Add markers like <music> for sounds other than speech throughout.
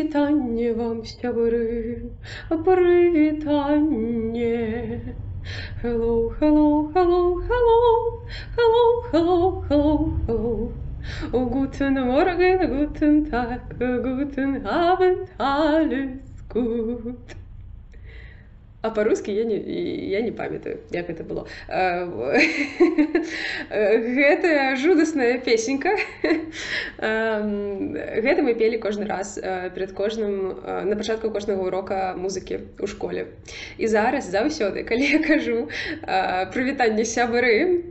Прывітанне вам сябры, прывітанне. Hello, hello, hello, hello, hello, hello, hello, hello. Guten Morgen, guten Tag, guten Abend, alles gut. А по-русски я не, я не памятаю, як гэта было. <laughs> Гэта жудасная песенька. <laughs> Гэта мы пелі кожны раз перад кожным на пачатку кожнага урока музыкі ў школе. І зараз заўсёды, калі я кажу прывітанне сябры,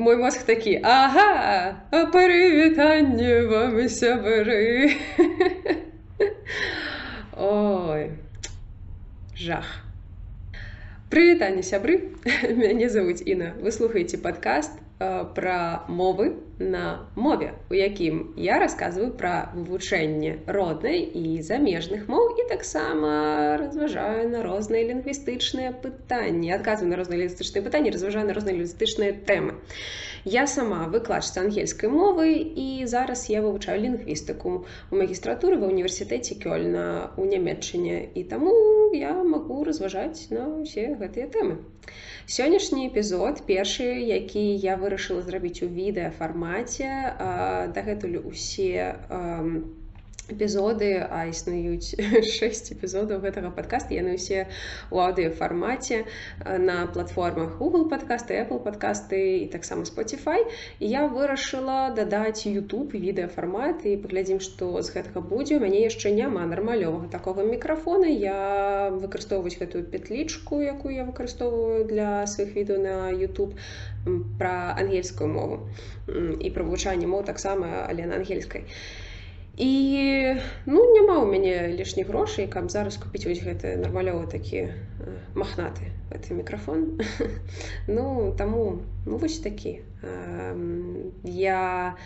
мой мозг такі Ага, прывітанне вам сябры. <laughs> Ой жах. Прывітанне сябры, мяне завуць Іна, вы слухаеце падкаст пра мовы на мове, у якім я расказваю пра вывучэнне роднай і замежных моў і таксама разважаю на розныя лінгвістычныя пытанні, адказваю на розныя лінгвістычныя пытанні, разважаю на розныя лінгвістычныя тэмы. Я сама выкладчыца ангельскай мовы і зараз я вывучаю лінгвістыку у магістратуры ва ўніверсітэце кёльна ў нямметчыне і таму я магу разважаць на ўсе гэтыя тэмы. Сённяшні эпізод першы, які я вырашыла зрабіць у відэафармаце, дагэтуль усе эпізоды а існуюць <laughs> 6 эпізодаў гэтага падкаста яны ўсе у аўдыёфармаце на платформах google подкасты apple подкасты і таксама spotify. І я вырашыла дадаць youtube відэафармат і паглядзім што з гэтага будзе у мяне яшчэ няма нармалёвага такога мікрафона. Я выкарыстоўваюць гэтую петлічку якую я выкарыстоўваю для сваіх відэо на youtube пра ангельскую мову і пра вывучанне моў таксама але на ангельскай. і І ну няма ў мяне лішніх грошай, каб зараз купіць вось гэты нармалёвы такі махнаты гэты мікрафон. <laughs> ну таму ну, вось такі. Я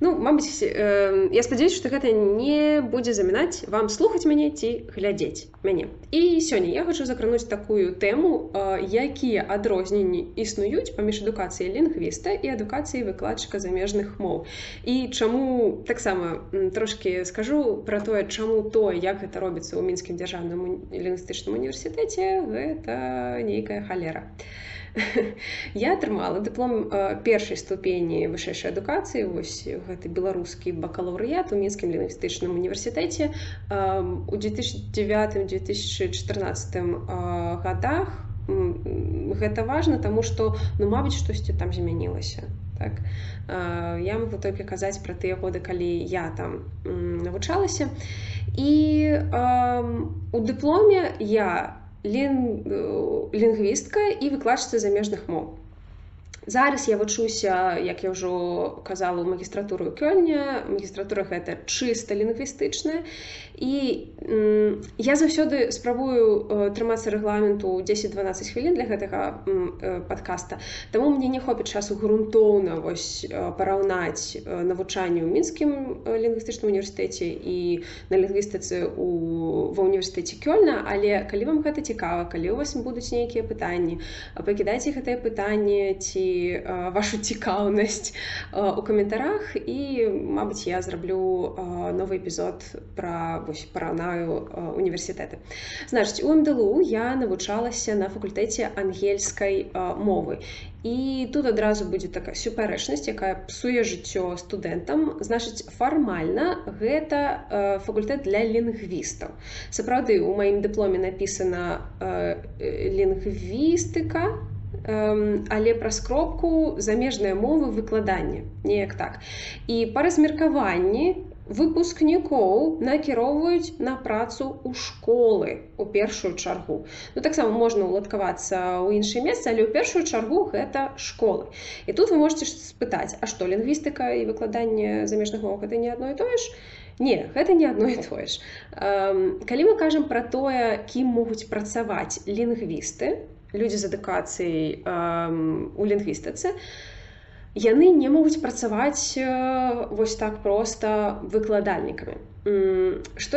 Ну мабыць э, я спадзяюсь што гэта не будзе замінаць вам слухаць мяне ці глядзець мяне і сёння я хочу закрануць такую тэму э, якія адрозненні існуюць паміж адукацыяй лінгвіста і адукацыяй выкладчыка замежных моў і чаму таксама трошки скажу про тое чаму то як гэта робіцца ў мінскім дзяржаўным лінгвістычным універсітэце гэта нейкая халера. а <laughs> я атрымала дыплом першай ступені вышэйшай адукацыі вось гэты беларускі бакалаўрыят у мінскім лінгвістычным універсітэце. У 2009-2014 годах гэта важна таму што ну мабыць штосьці там змянілася так. Я могу толькі казаць пра тыя годы калі я там навучалася. І у дыпломе я лін... лінгвістка і выкладчыца замежных моў. Зараз я вучуся, як я ўжо казала ў магістратуру кёльня, магістратура гэта чыста лінгвістычная. І я заўсёды спрабую э, трымацца рэгламенту 10-12 хвілін для гэтага э, падкаста. Таму мне не хопіць часу грунтоўна э, параўнаць навучанне ў мінскім лінгвістычным універсітэце і на лінгвістыцы ва ўніверсітэце кёльна, але калі вам гэта цікава, калі у вас будуць нейкія пытанні, пакідайце гэтае пытанне ці вашу цікаўнасць у каментарах. І мабыць я зраблю новы эпізод пра вось параўнаю універсітэты. Значыць у мДлу я навучалася на факультэце ангельскай мовы. І тут адразу будзе такая супярэчнасць якая псуе жыццё студэнтам. Значыць фармальна гэта факультэт для лінгвістаў. Сапраўды у маім дыпломе напісана лінгвістыка але праз кропку замежныя мовы выкладання неяк так. І па размеркаванні выпускнікоў накіроўваюць на працу ў школы у першую чаргу. Ну таксама можна ўладкавацца ў іншае месца але ў першую чаргу гэта школы. І тут вы можете спытаць а што лінгвістыка і выкладанне замежных мов гэта не адно і тое ж? Не гэта не адно і тое ж. Калі мы кажам пра тое кім могуць працаваць лінгвісты людзі з адукацыяй у лінгвістыцы яны не могуць працаваць вось так проста выкладальнікамі што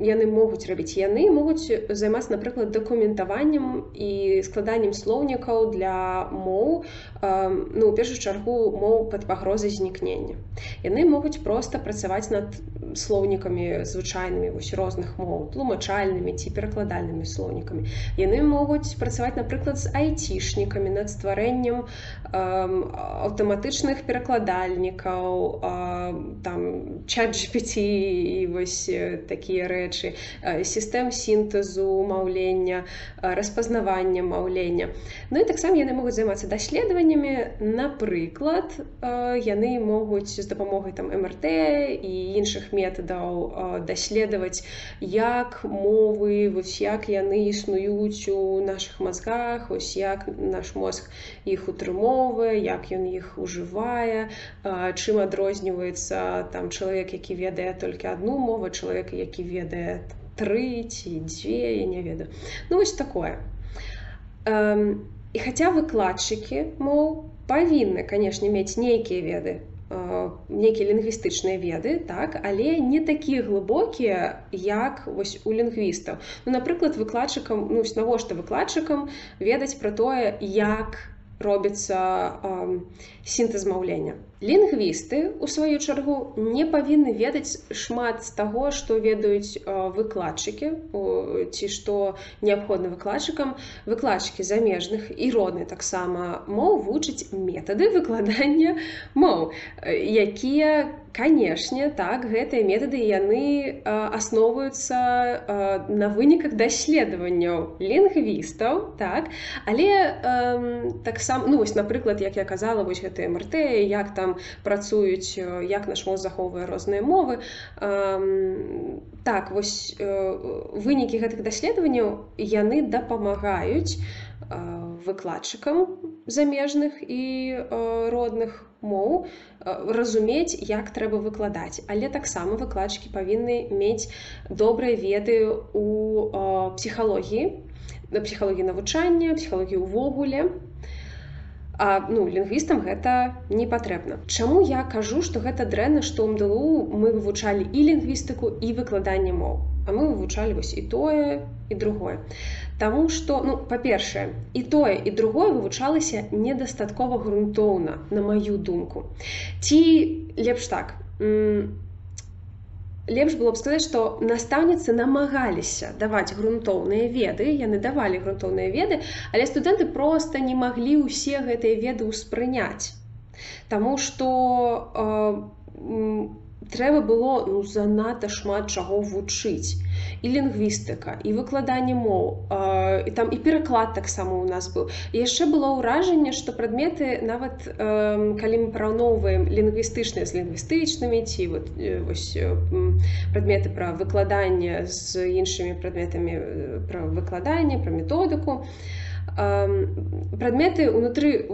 яны могуць рабіць яны могуць займацца напрыклад дакументаваннем і складаннем слоўнікаў для моў ну у першую чаргу моў пад пагрозай знікнення яны могуць проста працаваць над слоўнікамі звычайнымі вось розных моў тлумачальнымі ці перакладальнымі слоўнікамі яны могуць працаваць напрыклад з айцішнікамі над стварэннем аўтаматычных перакладальнікаў там чатGPT і вось такія рэчы. Сістэм сінтэзу маўлення распазнавання маўлення. Ну і таксама яны могуць займацца даследаваннямі. Напрыклад яны могуць з дапамогай там мрт і іншых метадаў даследаваць як мовы вось як яны існуюць у наших мазгах ось як наш мозг іх утрымоўвае як ён іх ужывае чым адрозніваецца там чалавек які ведае толькі одну мову чалавек які ведае тры ці дзве я не ведаю. Ну вось такое. І хаця выкладчыкі моў павінны канешне мець нейкія веды нейкія лінгвістычныя веды так але не такія глыбокія як вось у лінгвістаў. Ну, напрыклад выкладчыкам ну навошта выкладчыкам ведаць пра тое як робіцца э, сінтэз маўлення лінгвісты у сваю чаргу не павінны ведаць шмат з таго што ведаюць э, выкладчыкі ці што неабходна выкладчыкам. Выкладчыкі замежных і родны таксама моў вучыць метады выкладання моў якія канешне так гэтыя метады яны асноўваюцца на выніках даследаванняў лінгвістаў так. Але таксама ну вось напрыклад як я казала вось гэтыя мрт як там працуюць як наш моз захоўвае розныя мовы так вось вынікі гэтых даследаванняў яны дапамагаюць выкладчыкам замежных і родных моў разумець як трэба выкладаць. Але таксама выкладчыкі павінны мець добрыя веды у псіхалогіі на псіхалогіі навучання псіхалогіі ўвогуле а ну лінгвістам гэта не патрэбна. Чаму я кажу што гэта дрэнна што ў мДлу мы вывучалі і лінгвістыку і выкладанне моў? А мы вывучалі вось і тое і другое. Таму што ну па-першае і тое і другое вывучалася недастаткова грунтоўна на маю думку. Ці лепш так лепш было б сказаць што настаўніцы намагаліся даваць грунтоўныя веды яны давалі грунтоўныя веды але студэнты проста не маглі ўсе гэтыя веды ўспрыняць. Таму што э, трэба было ну занадта шмат чаго вучыць і лінгвістыка і выкладанне моў і там і пераклад таксама у нас быў і яшчэ было ўражанне што прадметы нават калі мы параўноўваем лінгвістычныя з лінгвістычнымі ці вот, вось прадметы пра выкладанне з іншымі прадметамі пра выкладанне пра методыку то прадметы унутры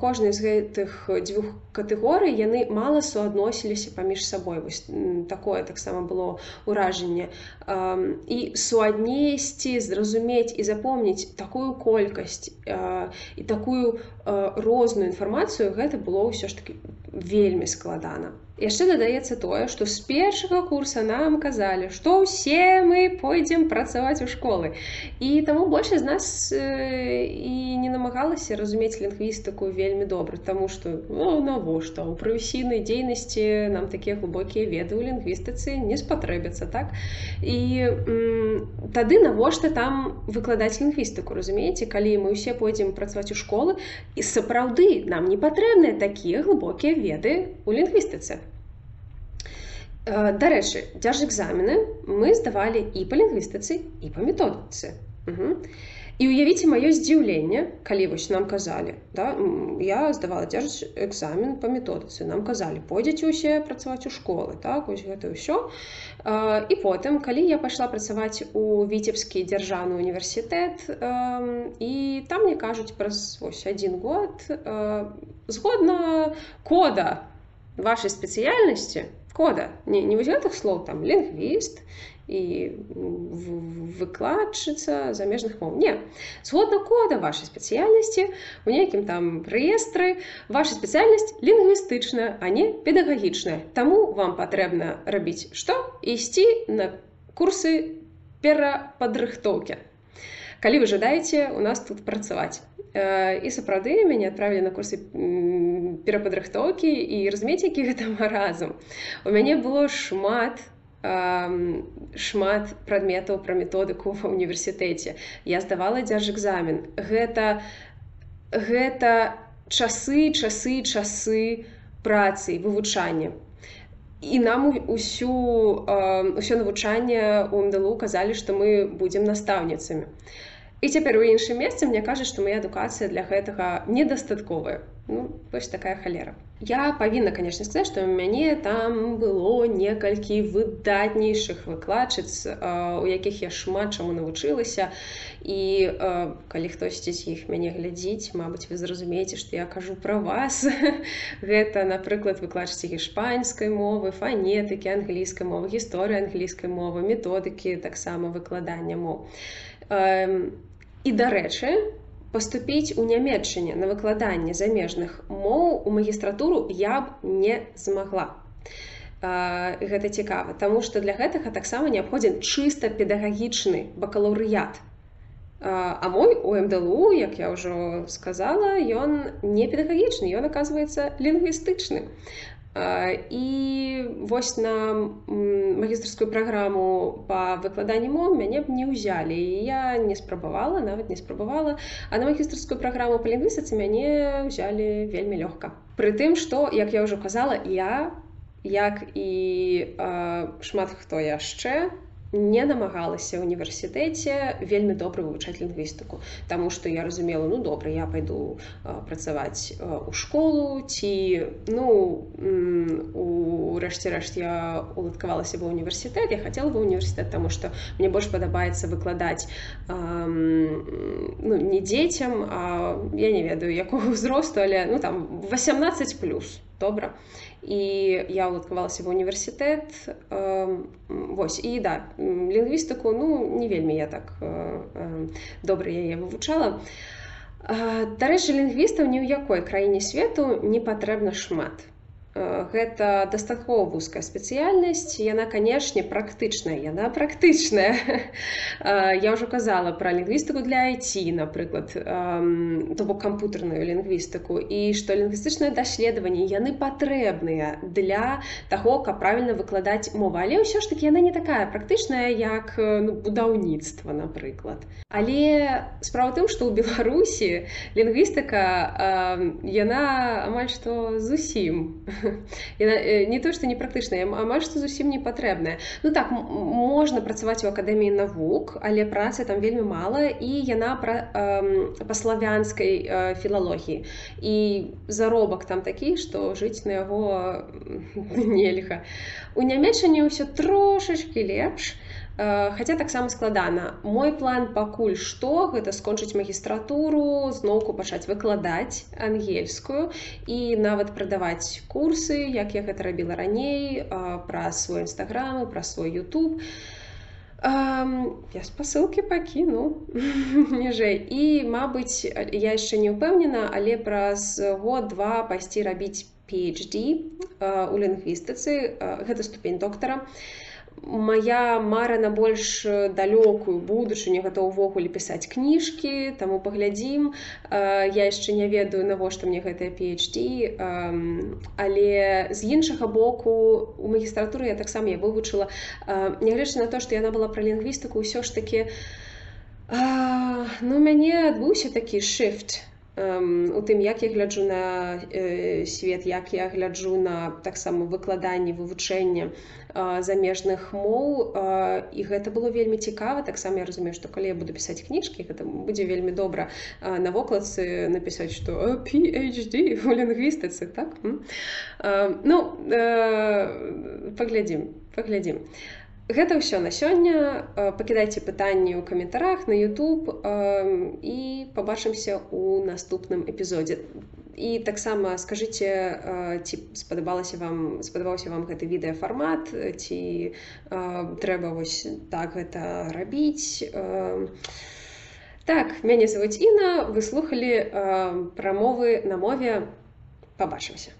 кожнай з гэтых дзвюх катэгорый яны мала суадносіліся паміж сабой. Вось такое таксама было ўражанне. І суаднесці зразумець і запомніць такую колькасць і такую розную інфармацыю гэта было ўсё ж таки вельмі складана яшчэ дадаецца тое што з першага курса нам казалі што ўсе мы пойдзем працаваць у школы. І таму большасць з нас і не намагалася разумець лінгвістыку вельмі добра таму што ну, навошта? У прафесійнай дзейнасці нам такія глыбокія веды ў лінгвістыцы не спатрэбяцца так? І тады навошта там выкладаць лінгвістыку разумееце? Калі мы ўсе пойдзем працаваць у школы і сапраўды нам не патрэбныя такія глыбокія веды у лінгвістыцы Дарэчы, дзяржэкзамены мы здавалі і па лінгвістыцы і па методыцы. Угу. І уявіце маё здзіўленне, калі вось нам казалі да? я здавала дзярж экзамен па методыцы нам казалі пойдзеце ўсе працаваць у школы так вось гэта ўсё і потым калі я пайшла працаваць у віцебскі дзяржаўны універсітэт і там мне кажуць праз вось адзін год згодна кода вашай спецыяльнасці кода. Не, не гэтых слоў там лінгвіст і выкладчыца замежных моў не згодна кода вашай спецыяльнасці у нейкім там рэестры ваша спецыяльнасць лінгвістычная а не педагагічная Таму вам патрэбна рабіць што ісці на курсы перападрыхтоўкі калі вы жадаеце у нас тут працаваць і сапраўды мяне адправілі на курсы перападрыхтоўкі і разумець які гэта разам у мяне было шмат у шмат прадметаў пра методыку ва універсітэце. Я здавала дзярж экзамен. Гэта, гэта часы, часы, часы працы, вывучання. І нам усю, ўсё навучанне ў МДЛУ казалі, што мы будзем настаўніцамі. І цяпер у іншым месцы мне кажуць, што моя адукацыя для гэтага недастатковая. Ну, вось такая халера. Я павінна, канешне сказаць, што ў мяне там было некалькі выдатнейшых выкладчыц, у якіх я шмат чаму навучылася. І калі хтосьці з іх мяне глядзіць, Мабыць, вы зразумееце, што я кажу пра вас. <laughs> Гэта, напрыклад, выкладчыці іспанскай мовы, фанетыкі, англійскай мовы, гісторыі англійскай мовы, методыкі таксама выкладання моў. І дарэчы, паступіць у нямецчыне на выкладанне замежных моў у магістратуру я б не змагла. Гэта цікава, Таму што для гэтага таксама неабходзін чыста педагагічны бакалаўрыят. А мой у МДЛУ, як я ўжо сказала, ён не педагагічны, ён аказваецца лінгвістычны. І вось на магістрскую праграму па выкладанні мов мяне б не ўзялі. я не спрабавала, нават не спрабавала. А на магістрскую праграму па лінгвістыцы мяне ўзялі вельмі лёгка. Прытым, што, як я ўжо казала, я, як і э, шмат хто яшчэ не намагалася універсітэце вельмі добра вывучаць лінгвістыку. Таму што я разумела ну добра я пайду працаваць у школу ці ну у рэшце рэшт я уладкавалася ва універсітэт я хацела бы універсітэт таму што мне больш падабаецца выкладаць ну, не дзецям я не ведаю якога ўзросту але ну там 18 плюс добра і я ўладкавалася ва універсітэт Вось і да лінгвістыку ну не вельмі я так добра яе вывучала. Дарэчы, лінгвістаў ні ў якой краіне свету не патрэбна шмат. Э, гэта дастаткова вузкая спецыяльнасць яна канешне практычная яна практычная <laughs> э, я ўжо казала пра лінгвістыку для айці напрыклад то бок кампутарную лінгвістыку і што лінгвістычныя даследаванні яны патрэбныя для таго каб правільна выкладаць мова але ўсё ж таки яна не такая практычная як э, ну, будаўніцтва напрыклад але справа тым што ў беларусі лінгвістыка яна амаль што зусім Яна, <laughs> не то што непрактычная амаль што зусім не патрэбная ну так можна працаваць у акадэміі навук але працы там вельмі мала і яна пра па славянскай філалогіі і заробак там такі што жыць на яго <laughs> нельга. У нямецчане ўсё трошачки лепш а Хаця таксама складана. Мой план пакуль што гэта скончыць магістратуру, зноўку пачаць выкладаць ангельскую і нават прадаваць курсы, як я гэта рабіла раней, пра свой нстаграм, пра свой YouTube. Я спасылкі пакіну <laughs> ніжэй. І, мабыць, я яшчэ не ўпэўнена, але праз год-два пайсці рабіць PhD у лінгвістыцы, гэта ступень доктара моя мара на больш далёкую будучыню гатова увогуле пісаць кніжкі таму паглядзім я яшчэ не ведаю навошта мне гэтая PhD але з іншага боку у магістратуры я таксама я вывучыла. Нягледзячы на то што яна была пра лінгвістыку ўсё ж такі ну мяне адбыўся такі шифт у тым як я гляджу на э, свет як я гляджу на таксама выкладанне вывучэння замежных моў і гэта было вельмі цікава. Таксама я разумею што калі я буду пісаць кніжкі гэта будзе вельмі добра на вокладцы напісаць што PhD у лінгвістыцы так? Ну э, паглядзім паглядзім. а Гэта ўсё на сёння. Пакідайце пытанні ў каментарах на YouTube і пабачымся ў наступным эпізодзе. і таксама скажыце ці спадабалася вам спадабаўся вам гэты відэафармат ці трэба вось так гэта рабіць. Так мяне завуць Іна вы слухалі прамовы на мове. Пабачымся